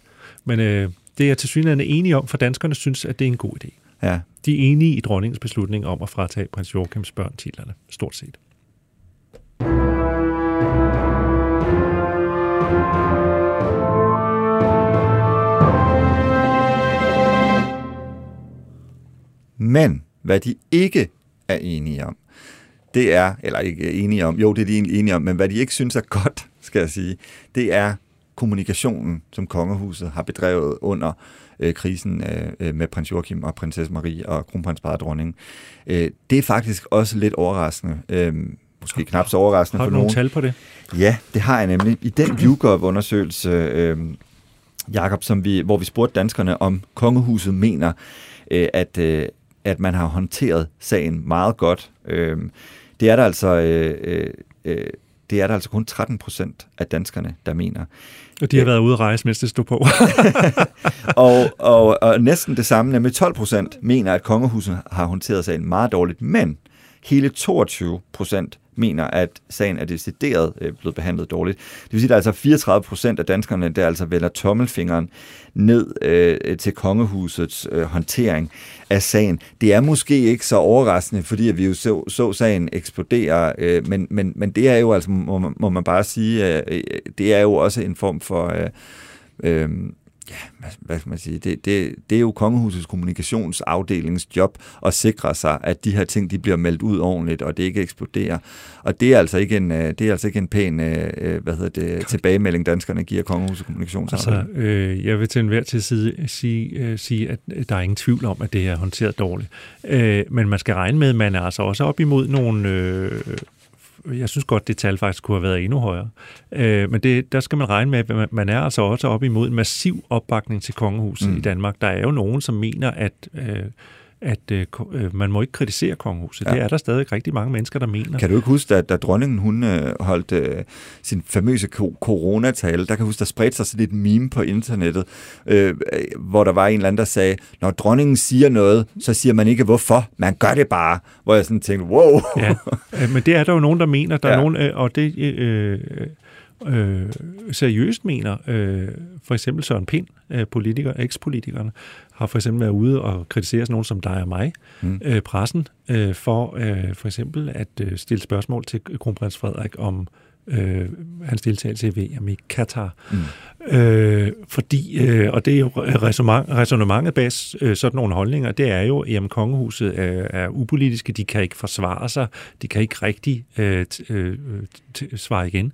Men øh, det er jeg til synligheden enige om, for danskerne synes, at det er en god idé. Ja. De er enige i dronningens beslutning om at fratage prins Joachims børn titlerne, stort set. Men hvad de ikke er enige om, det er, eller ikke enige om, jo, det er de egentlig enige om, men hvad de ikke synes er godt, *laughs* skal jeg sige, det er kommunikationen, som kongehuset har bedrevet under øh, krisen øh, øh med prins Joachim og prinsesse Marie og kronprinsparet dronning. Øh, det er faktisk også lidt overraskende. Øh, måske knap så overraskende for nogen. Har du tal på det? Ja, det har jeg nemlig. I den YouGov-undersøgelse, øh, Jakob, som vi, hvor vi spurgte danskerne, om kongehuset mener, øh, at, øh, at man har håndteret sagen meget godt. Øh, det er der altså... Øh, øh, øh det er der altså kun 13 procent af danskerne, der mener. Og de har været ude at rejse, mens det stod på. *laughs* og, og, og næsten det samme, nemlig 12 procent, mener, at kongehuset har håndteret sagen meget dårligt, men hele 22 procent mener, at sagen er decideret øh, blevet behandlet dårligt. Det vil sige, at der er altså 34 procent af danskerne, der altså vælger tommelfingeren ned øh, til kongehusets øh, håndtering af sagen. Det er måske ikke så overraskende, fordi at vi jo så, så sagen eksplodere, øh, men, men, men det er jo altså, må man, må man bare sige, øh, øh, det er jo også en form for... Øh, øh, ja, hvad, hvad skal man sige, det, det, det er jo kongehusets kommunikationsafdelings job at sikre sig, at de her ting, de bliver meldt ud ordentligt, og det ikke eksploderer. Og det er altså ikke en, øh, det er altså ikke en pæn øh, øh, hvad hedder det, tilbagemelding, danskerne giver kongehusets kommunikationsafdeling. Altså, øh, jeg vil til enhver tid side sige, øh, sige, at der er ingen tvivl om, at det er håndteret dårligt. Øh, men man skal regne med, at man er altså også op imod nogle øh, jeg synes godt, det tal faktisk kunne have været endnu højere. Øh, men det, der skal man regne med, at man er altså også op imod en massiv opbakning til kongehuset mm. i Danmark. Der er jo nogen, som mener, at øh, at øh, øh, man må ikke kritisere kongehuset. Ja. Det er der stadig rigtig mange mennesker, der mener. Kan du ikke huske, at da dronningen hun øh, holdt øh, sin famøse coronatale, der kan huske, der spredte sig sådan et meme på internettet, øh, hvor der var en eller anden, der sagde, når dronningen siger noget, så siger man ikke hvorfor, man gør det bare. Hvor jeg sådan tænkte, wow. ja, øh, men det er der jo nogen, der mener. Der ja. er nogen, øh, og det... Øh, øh, seriøst mener, øh, for eksempel Søren Pind, øh, politiker, ekspolitikerne, har for eksempel været ude og kritisere sådan nogen som dig og mig, mm. øh, pressen, øh, for øh, for eksempel at øh, stille spørgsmål til kronprins Frederik om øh, hans deltagelse i VM i Katar. Mm. Øh, fordi, øh, og det er jo resonemanget bag øh, sådan nogle holdninger, det er jo, at kongehuset er, er upolitiske, de kan ikke forsvare sig, de kan ikke rigtig øh, øh, svare igen.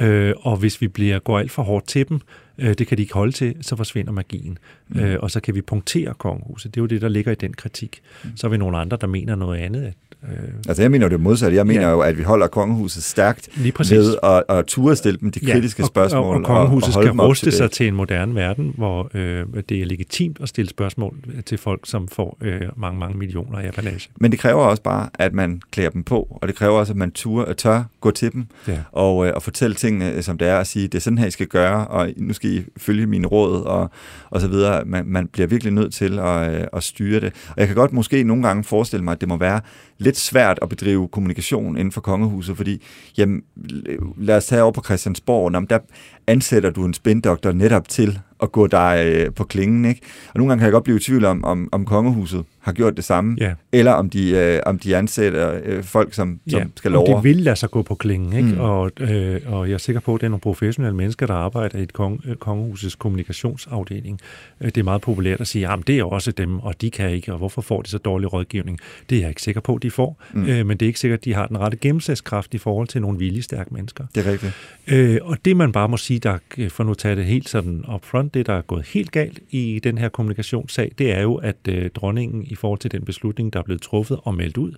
Øh, og hvis vi bliver går alt for hårdt til dem, øh, det kan de ikke holde til, så forsvinder magien. Mm. Øh, og så kan vi punktere kongehuset. Det er jo det, der ligger i den kritik. Mm. Så er vi nogle andre, der mener noget andet, at altså jeg mener jo det modsatte. Jeg mener Ja. jo, at vi holder kongehuset stærkt Lige præcis. ved at, at ture stille dem de kritiske og, spørgsmål. Og, og kongehuset og skal holde dem op ruste til sig til en moderne verden, hvor øh, det er legitimt at stille spørgsmål til folk, som får øh, mange, mange millioner i apanage. Men det kræver også bare, at man klæder dem på, og det kræver også, at man tør, tør gå til dem Ja. og, øh, og fortælle tingene, øh, som det er, og sige, det er sådan her, I skal gøre, og nu skal I følge mine råd, og, og så videre. Man, man bliver virkelig nødt til at, øh, at styre det. Og jeg kan godt måske nogle gange forestille mig, at det må være lidt svært at bedrive kommunikation inden for kongehuset, fordi jamen, lad os tage over på Christiansborg, jamen, der ansætter du en spindoktor netop til at gå dig øh, på klingen, ikke? Og nogle gange kan jeg godt blive i tvivl om, om, om kongehuset har gjort det samme, Ja. eller om de, øh, om de ansætter øh, folk, som, som ja, skal love. de vil lade sig gå på klingen, ikke? Mm. Og, øh, og jeg er sikker på, at det er nogle professionelle mennesker, der arbejder i et kong, øh, kongehusets kommunikationsafdeling. Øh, Det er meget populært at sige, at det er også dem, og de kan ikke, og hvorfor får de så dårlig rådgivning? Det er jeg ikke sikker på, de får, Mm. mm. øh, men det er ikke sikkert, at de har den rette gennemslagskraft i forhold til nogle viljestærke mennesker. Det er rigtigt. Øh, og det man bare må sige, der, for nu at tage det helt sådan upfront, det der er gået helt galt i den her kommunikationssag, det er jo, at øh, dronningen i forhold til den beslutning, der er blevet truffet og meldt ud,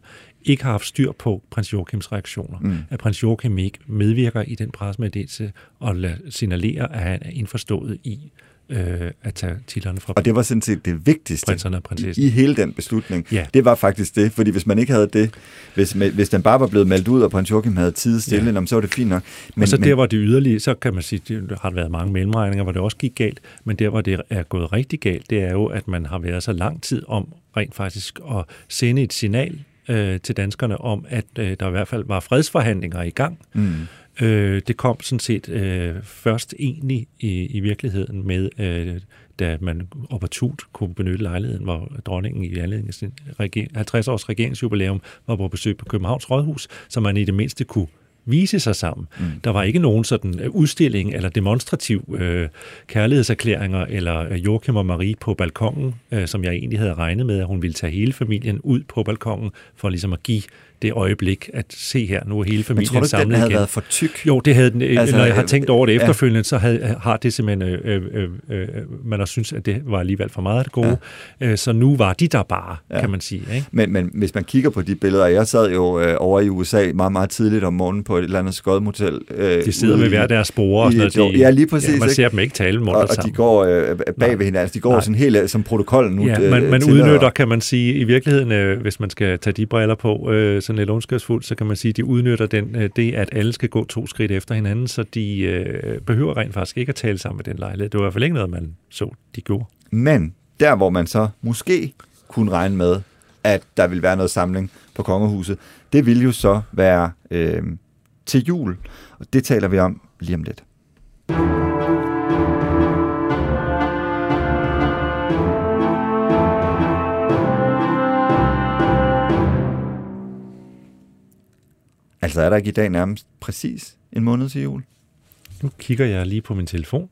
ikke har haft styr på prins Joachims reaktioner. Mm. At prins Joachim ikke medvirker i den pressemeddelelse og signalerer, at han er indforstået i øh, at tage titlerne fra Og det var sådan set det vigtigste prinserne og prinsessen. i hele den beslutning. Ja. Det var faktisk det, fordi hvis man ikke havde det, hvis, hvis den bare var blevet meldt ud, og prins Joachim havde tid stille, Ja. så var det fint nok. Men, og så der, hvor det yderlige, så kan man sige, der har været mange mellemregninger, hvor det også gik galt, men der, hvor det er gået rigtig galt, det er jo, at man har været så lang tid om rent faktisk at sende et signal øh, til danskerne om, at øh, der i hvert fald var fredsforhandlinger i gang. Mm. Øh, det kom sådan set øh, først egentlig i, i virkeligheden med, øh, da man opportunt kunne benytte lejligheden, hvor dronningen i anledning af sin reger- 50-års regeringsjubilæum var på besøg på Københavns Rådhus, så man i det mindste kunne vise sig sammen. Mm. Der var ikke nogen sådan øh, udstilling eller demonstrativ øh, kærlighedserklæringer eller øh, Joachim og Marie på balkongen, øh, som jeg egentlig havde regnet med, at hun ville tage hele familien ud på balkongen for ligesom at give det øjeblik at se her, nu er hele Men familien tror du ikke, samlet den havde igen. været for tyk? Jo, det havde den. Altså, Altså, når jeg har øh, tænkt over det ja. efterfølgende, så havde, har det simpelthen, øh, øh, øh, man har synes, at det var alligevel for meget det gode. Ja. Øh, så nu var de der bare, Ja. ja. kan man sige. Ikke? Men, men hvis man kigger på de billeder, jeg sad jo øh, over i USA meget, meget tidligt om morgenen på et eller andet skodmotel. Øh, De sidder med hver deres spore og sådan et noget. år. Ja, lige præcis, Ja, man ikke? ser dem ikke tale og, munter og de sammen. går øh, bag ved hinanden. De går Nej. sådan helt øh, som protokollen nu. Ja, øh, man, man udnytter, kan man sige, i virkeligheden, øh, hvis man skal tage de briller på, øh, sådan lidt ondskabsfuldt, så kan man sige, de udnytter den, øh, det, at alle skal gå to skridt efter hinanden, så de øh, behøver rent faktisk ikke at tale sammen med den lejlighed. Det var i hvert fald ikke noget, man så, de gjorde. Men der, hvor man så måske kunne regne med, at der vil være noget samling på kongehuset, det vil jo så være øh, til jul. Og det taler vi om lige om lidt. Altså er der ikke i dag nærmest præcis en måned til jul? Nu kigger jeg lige på min telefon,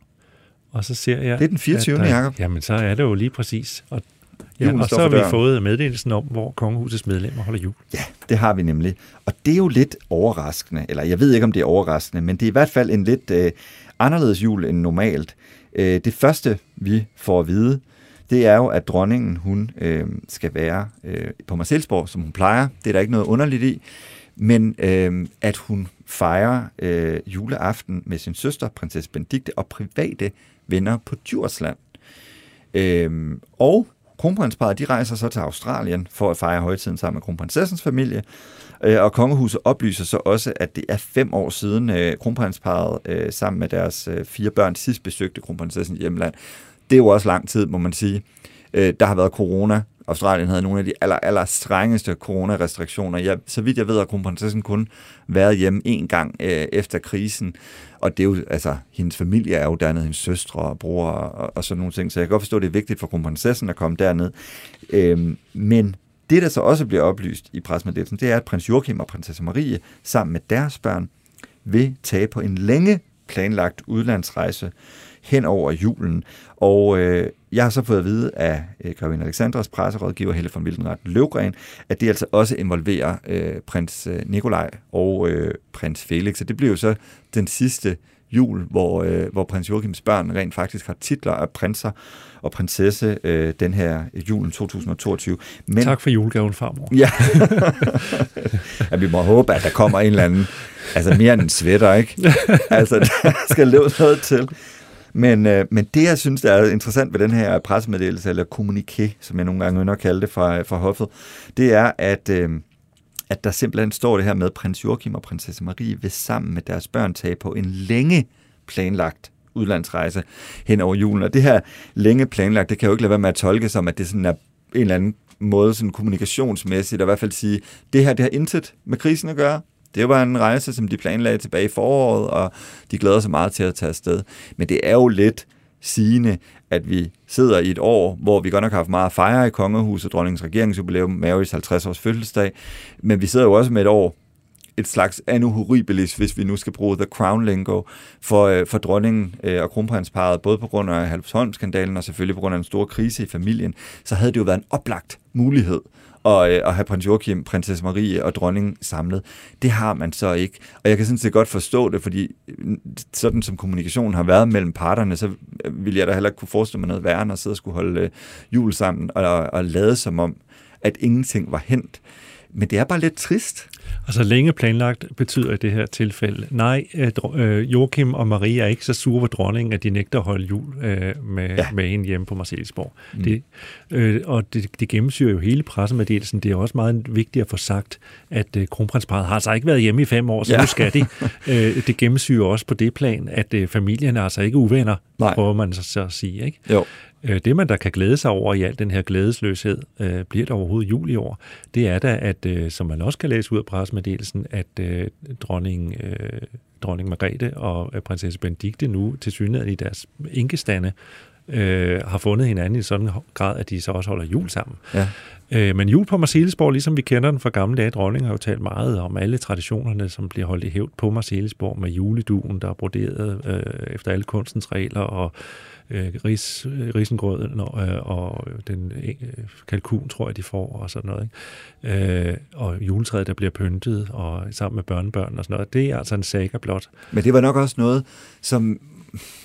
og så ser jeg... Det er den 24., at der- Jacob. Jamen, så er det jo lige præcis. Og, ja, Julen og så har vi fået meddelelsen om, hvor kongehusets medlemmer holder jul. Ja, det har vi nemlig. Og det er jo lidt overraskende, eller jeg ved ikke, om det er overraskende, men det er i hvert fald en lidt øh, anderledes jul end normalt. Øh, det første, vi får at vide, det er jo, at dronningen hun øh, skal være øh, på Marcelsborg, som hun plejer. Det er der ikke noget underligt i. Men øh, at hun fejrer øh, juleaften med sin søster, prinsesse Benedikte, og private venner på Djursland. Øh, og kronprinsparet, de rejser så til Australien for at fejre højtiden sammen med kronprinsessens familie. Øh, og kongehuset oplyser så også, at det er fem år siden øh, kronprinsparet øh, sammen med deres øh, fire børn sidst besøgte kronprinsessens hjemland. Det er jo også lang tid, må man sige. Øh, der har været corona. Australien havde nogle af de aller, aller strengeste coronarestriktioner. Jeg, så vidt jeg ved, har kronprinsessen kun været hjemme en gang øh, efter krisen. Og det er jo, altså, hendes familie er jo dernede, hendes søstre og bror og, og sådan nogle ting. Så jeg kan godt forstå, at det er vigtigt for kronprinsessen at komme derned. Øh, men det, der så også bliver oplyst i presmeddelelsen, det er, at prins Joachim og prinsesse Marie sammen med deres børn vil tage på en længe planlagt udlandsrejse hen over julen. Og øh, jeg har så fået at vide af øh, Gravin Alexandras presserådgiver Helle von Wildenrat Løvgren, at det altså også involverer øh, prins øh, Nikolaj og øh, prins Felix. Så det bliver jo så den sidste jul, hvor, øh, hvor prins Joachims børn rent faktisk har titler af prinser og prinsesse øh, den her julen 2022. Men, tak for julegaven, farmor. Ja. *laughs* ja, vi må håbe, at der kommer en eller anden, altså mere end en sweater, ikke? *laughs* Altså, der skal leve noget til. Men, øh, men det, jeg synes, der er interessant ved den her pressemeddelelse, eller kommuniké, som jeg nogle gange ønsker at kalde det fra, fra hoffet, det er, at, øh, at der simpelthen står det her med, at prins Joachim og prinsesse Marie vil sammen med deres børn tage på en længe planlagt udlandsrejse hen over julen. Og det her længe planlagt, det kan jo ikke lade være med at tolke som, at det sådan er en eller anden måde sådan kommunikationsmæssigt, og i hvert fald sige, det her, det har intet med krisen at gøre. Det var en rejse, som de planlagde tilbage i foråret, og de glæder sig meget til at tage afsted. Men det er jo lidt sigende, at vi sidder i et år, hvor vi godt nok har haft meget at fejre i kongehuset, dronningens regeringsjubilæum, Marys 50 års fødselsdag, men vi sidder jo også med et år, et slags anno horribilis, hvis vi nu skal bruge The Crown lingo, for, øh, for dronningen øh, og kronprinsparet, både på grund af Halvsholm-skandalen og selvfølgelig på grund af en stor krise i familien, så havde det jo været en oplagt mulighed og, øh, og have prins Joachim, prinsesse Marie og dronningen samlet. Det har man så ikke. Og jeg kan sådan set godt forstå det, fordi øh, sådan som kommunikationen har været mellem parterne, så øh, ville jeg da heller ikke kunne forestille mig noget værre, end at sidde og skulle holde øh, jul sammen og, og lade som om, at ingenting var hent. Men det er bare lidt trist. Altså længe planlagt betyder i det her tilfælde, nej, øh, Joachim og Maria er ikke så sure ved dronningen, at de nægter at holde jul øh, med, ja. med hende hjemme på Marcelisborg. Mm. Det, øh, og det, det gennemsyrer jo hele pressemeddelelsen. Det er også meget vigtigt at få sagt, at øh, kronprinsparet har altså ikke været hjemme i fem år, så ja. nu skal de. øh, det gennemsyrer også på det plan, at øh, familien er altså ikke uvenner, nej. prøver man så, så at sige. Ikke? Jo. Øh, det, man der kan glæde sig over i al den her glædesløshed, øh, bliver der overhovedet jul i år, det er da, at, øh, som man også kan læse ud af pressemeddelelsen, at øh, dronning, øh, dronning Margrethe og øh, prinsesse Benedikte nu til synligheden i deres inkestande øh, har fundet hinanden i sådan en grad, at de så også holder jul sammen. Ja. Øh, men jul på Marcelisborg, ligesom vi kender den fra gamle dage, dronningen har jo talt meget om alle traditionerne, som bliver holdt i hævd på Marcelisborg med juleduen, der er broderet øh, efter alle kunstens regler, og øh, ris, risengrøden og, øh, og den øh, kalkun, tror jeg, de får, og sådan noget. Ikke? Øh, og juletræet, der bliver pyntet, og sammen med børnebørn og sådan noget. Det er altså en saga blot. Men det var nok også noget, som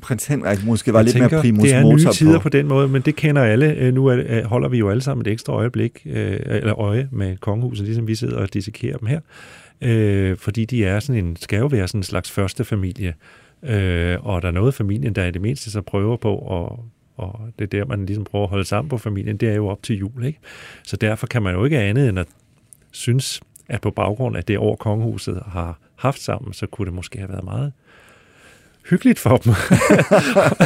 prins Henrik måske var jeg lidt tænker, mere primus det er motor nye tider på. på den måde, men det kender alle. Øh, nu er, holder vi jo alle sammen et ekstra øjeblik, øh, eller øje med kongehuset, ligesom vi sidder og dissekerer dem her. Øh, fordi de er sådan en, skal jo være sådan en slags første familie. Øh, og der er noget familien, der i det mindste så prøver på at og det er der, man ligesom prøver at holde sammen på familien, det er jo op til jul, ikke? Så derfor kan man jo ikke andet end at synes, at på baggrund af det år, kongehuset har haft sammen, så kunne det måske have været meget hyggeligt for dem.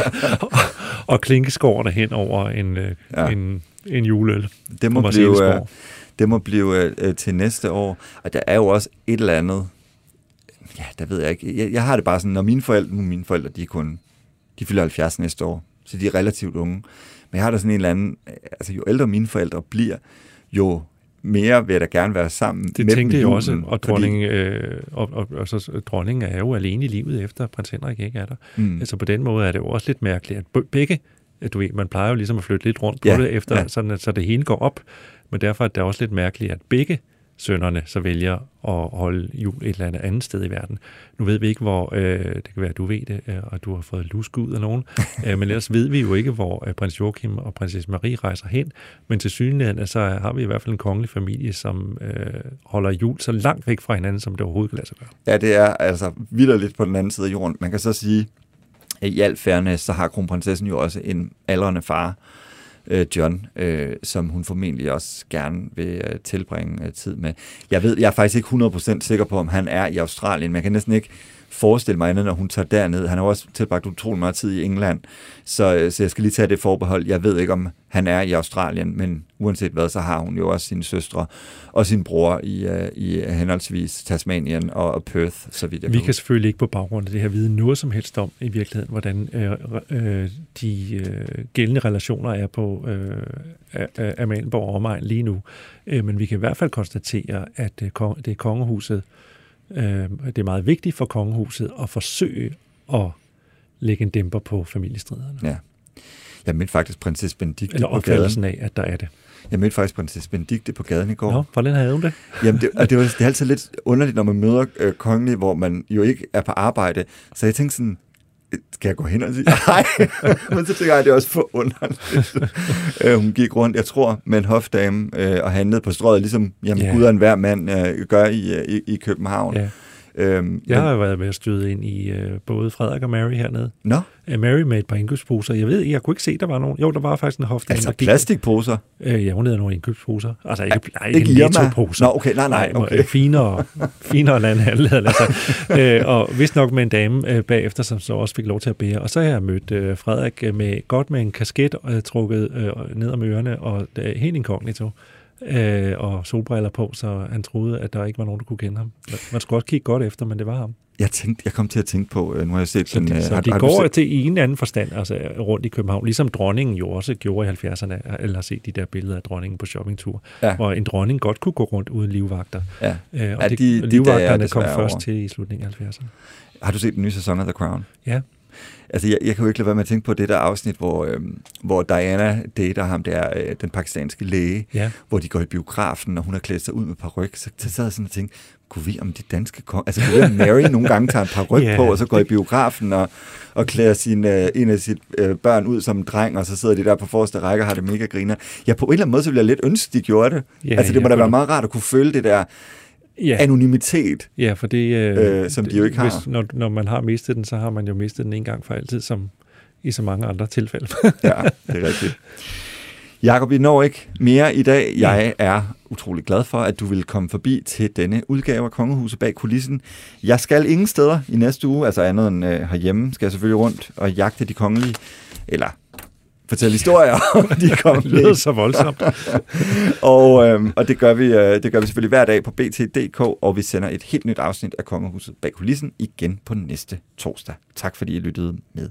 *laughs* og klinkeskårene hen over en, øh, ja. en, en juleøl. Det må blive, uh, det må blive uh, til næste år. Og der er jo også et eller andet, ja, der ved jeg ikke. Jeg, jeg har det bare sådan, når mine forældre, nu mine forældre, de er kun, de fylder 70 næste år, så de er relativt unge. Men jeg har da sådan en eller anden, altså jo ældre mine forældre bliver, jo mere vil jeg da gerne være sammen det med tænkte jeg også, og, dronning, fordi... øh, og, og, og så dronningen er jo alene i livet efter prins Henrik ikke er der. Mm. Altså på den måde er det jo også lidt mærkeligt, at begge, du ved, man plejer jo ligesom at flytte lidt rundt på ja, det efter, ja. sådan at, så det hele går op, men derfor er det også lidt mærkeligt, at begge sønnerne så vælger at holde jul et eller andet andet sted i verden. Nu ved vi ikke, hvor, øh, det kan være, at du ved det, øh, og du har fået lusk ud af nogen, *laughs* øh, men ellers ved vi jo ikke, hvor øh, prins Joachim og prinsesse Marie rejser hen, men til synligheden så har vi i hvert fald en kongelig familie, som øh, holder jul så langt væk fra hinanden, som det overhovedet kan lade sig gøre. Ja, det er altså lidt på den anden side af jorden. Man kan så sige, at i al fairness, så har kronprinsessen jo også en aldrende far, øh, John, øh, som hun formentlig også gerne vil øh, tilbringe øh, tid med. Jeg ved, jeg er faktisk ikke 100% sikker på, om han er i Australien, men jeg kan næsten ikke forestille mig andet, når hun tager derned. Han har også tilbragt utrolig meget tid i England, så, øh, så jeg skal lige tage det forbehold. Jeg ved ikke, om han er i Australien, men uanset hvad, så har hun jo også sine søstre og sin bror i, uh, i henholdsvis Tasmanien og, Perth, så vidt jeg Vi kan selvfølgelig ikke på baggrund af det her vide noget som helst om i virkeligheden, hvordan øh, øh, de øh, gældende relationer er på øh, Amalienborg og omegn lige nu. Øh, men vi kan i hvert fald konstatere, at øh, det er kongehuset, Øh, det er meget vigtigt for kongehuset at forsøge at lægge en dæmper på familiestriderne. Ja. Jeg mente faktisk prinsesse Benedikt Eller opfattelsen af, at der er det. Jeg mødte faktisk prinsesse Benedikte på gaden i går. Nå, hvordan havde hun det? Jamen, det, og det, var, det er altid lidt underligt, når man møder øh, kongelige, hvor man jo ikke er på arbejde. Så jeg tænkte sådan, skal jeg gå hen og sige *laughs* nej? *laughs* Men så tænker jeg, at det er også for underligt. *laughs* øh, hun gik rundt, jeg tror, med en hofdame øh, og handlede på strøget, ligesom jamen, Ja. Gud og enhver mand øh, gør i, øh, i, i København. Ja. Øhm, Jeg men, har været med at støde ind i øh, både Frederik og Mary hernede. Nå, Øh, Mary med et par indkøbsposer. Jeg ved ikke, jeg kunne ikke se, der var nogen. Jo, der var faktisk en hofte. altså plastikposer. Øh, ja, hun havde nogle indkøbsposer. Altså ikke, nej, ikke ikke? Netto-poser. Nå, okay, nej, nej, okay. øh, Finere, *laughs* finere landhandel, havde jeg sagt. øh, og vist nok med en dame øh, bagefter, som så også fik lov til at bære. Og så har jeg mødt øh, Frederik øh, med, godt med en kasket øh, trukket øh, ned om ørerne, og øh, helt inkognito. Øh, og solbriller på, så han troede, at der ikke var nogen, der kunne kende ham. Man skulle også kigge godt efter, men det var ham. Jeg tænkte, jeg kom til at tænke på, øh, nu har jeg set Så, den... de, øh, så har- de har går set- til i en anden forstand altså, rundt i København, ligesom dronningen jo også gjorde i 70'erne, eller har set de der billeder af dronningen på shoppingtur, Ja. hvor en dronning godt kunne gå rundt uden livvagter. Ja. Øh, og Ja, det, de- de er livvagterne kom desværre først over. til i slutningen af 70'erne. Har du set den nye sæson af The Crown? Ja. Altså, jeg, jeg kan jo ikke lade være med at tænke på det der afsnit, hvor, øhm, hvor Diana dater ham der, øh, den pakistanske læge, Ja. hvor de går i biografen, og hun har klædt sig ud med paryk. Så, så sad jeg sådan og tænkte, kunne vi om de danske kong... Altså, kunne vi om Mary *laughs* nogle gange tager en paryk Ja. på, og så går i biografen og, og klæder sin, øh, en af sit øh, børn ud som en dreng, og så sidder de der på forreste række og har det mega griner. Ja, på en eller anden måde, så ville jeg lidt ønske, de gjorde det. Ja, altså, det må da være meget rart at kunne føle det der Ja, anonymitet. ja for det... Øh, Øh, som de jo ikke har. Hvis, når, når man har mistet den, så har man jo mistet den en gang for altid, som i så mange andre tilfælde. Ja, det er rigtigt. Jakob, vi når ikke mere i dag. Jeg er utrolig glad for, at du vil komme forbi til denne udgave af Kongehuset bag kulissen. Jeg skal ingen steder i næste uge, altså andet end øh, herhjemme, skal jeg selvfølgelig rundt og jagte de kongelige, eller fortælle historier om de det kongelige. lyder så voldsomt. *laughs* og, øhm, og det gør, vi, øh, det gør vi selvfølgelig hver dag på BT.dk, og vi sender et helt nyt afsnit af Kongehuset bag kulissen igen på næste torsdag. Tak fordi I lyttede med.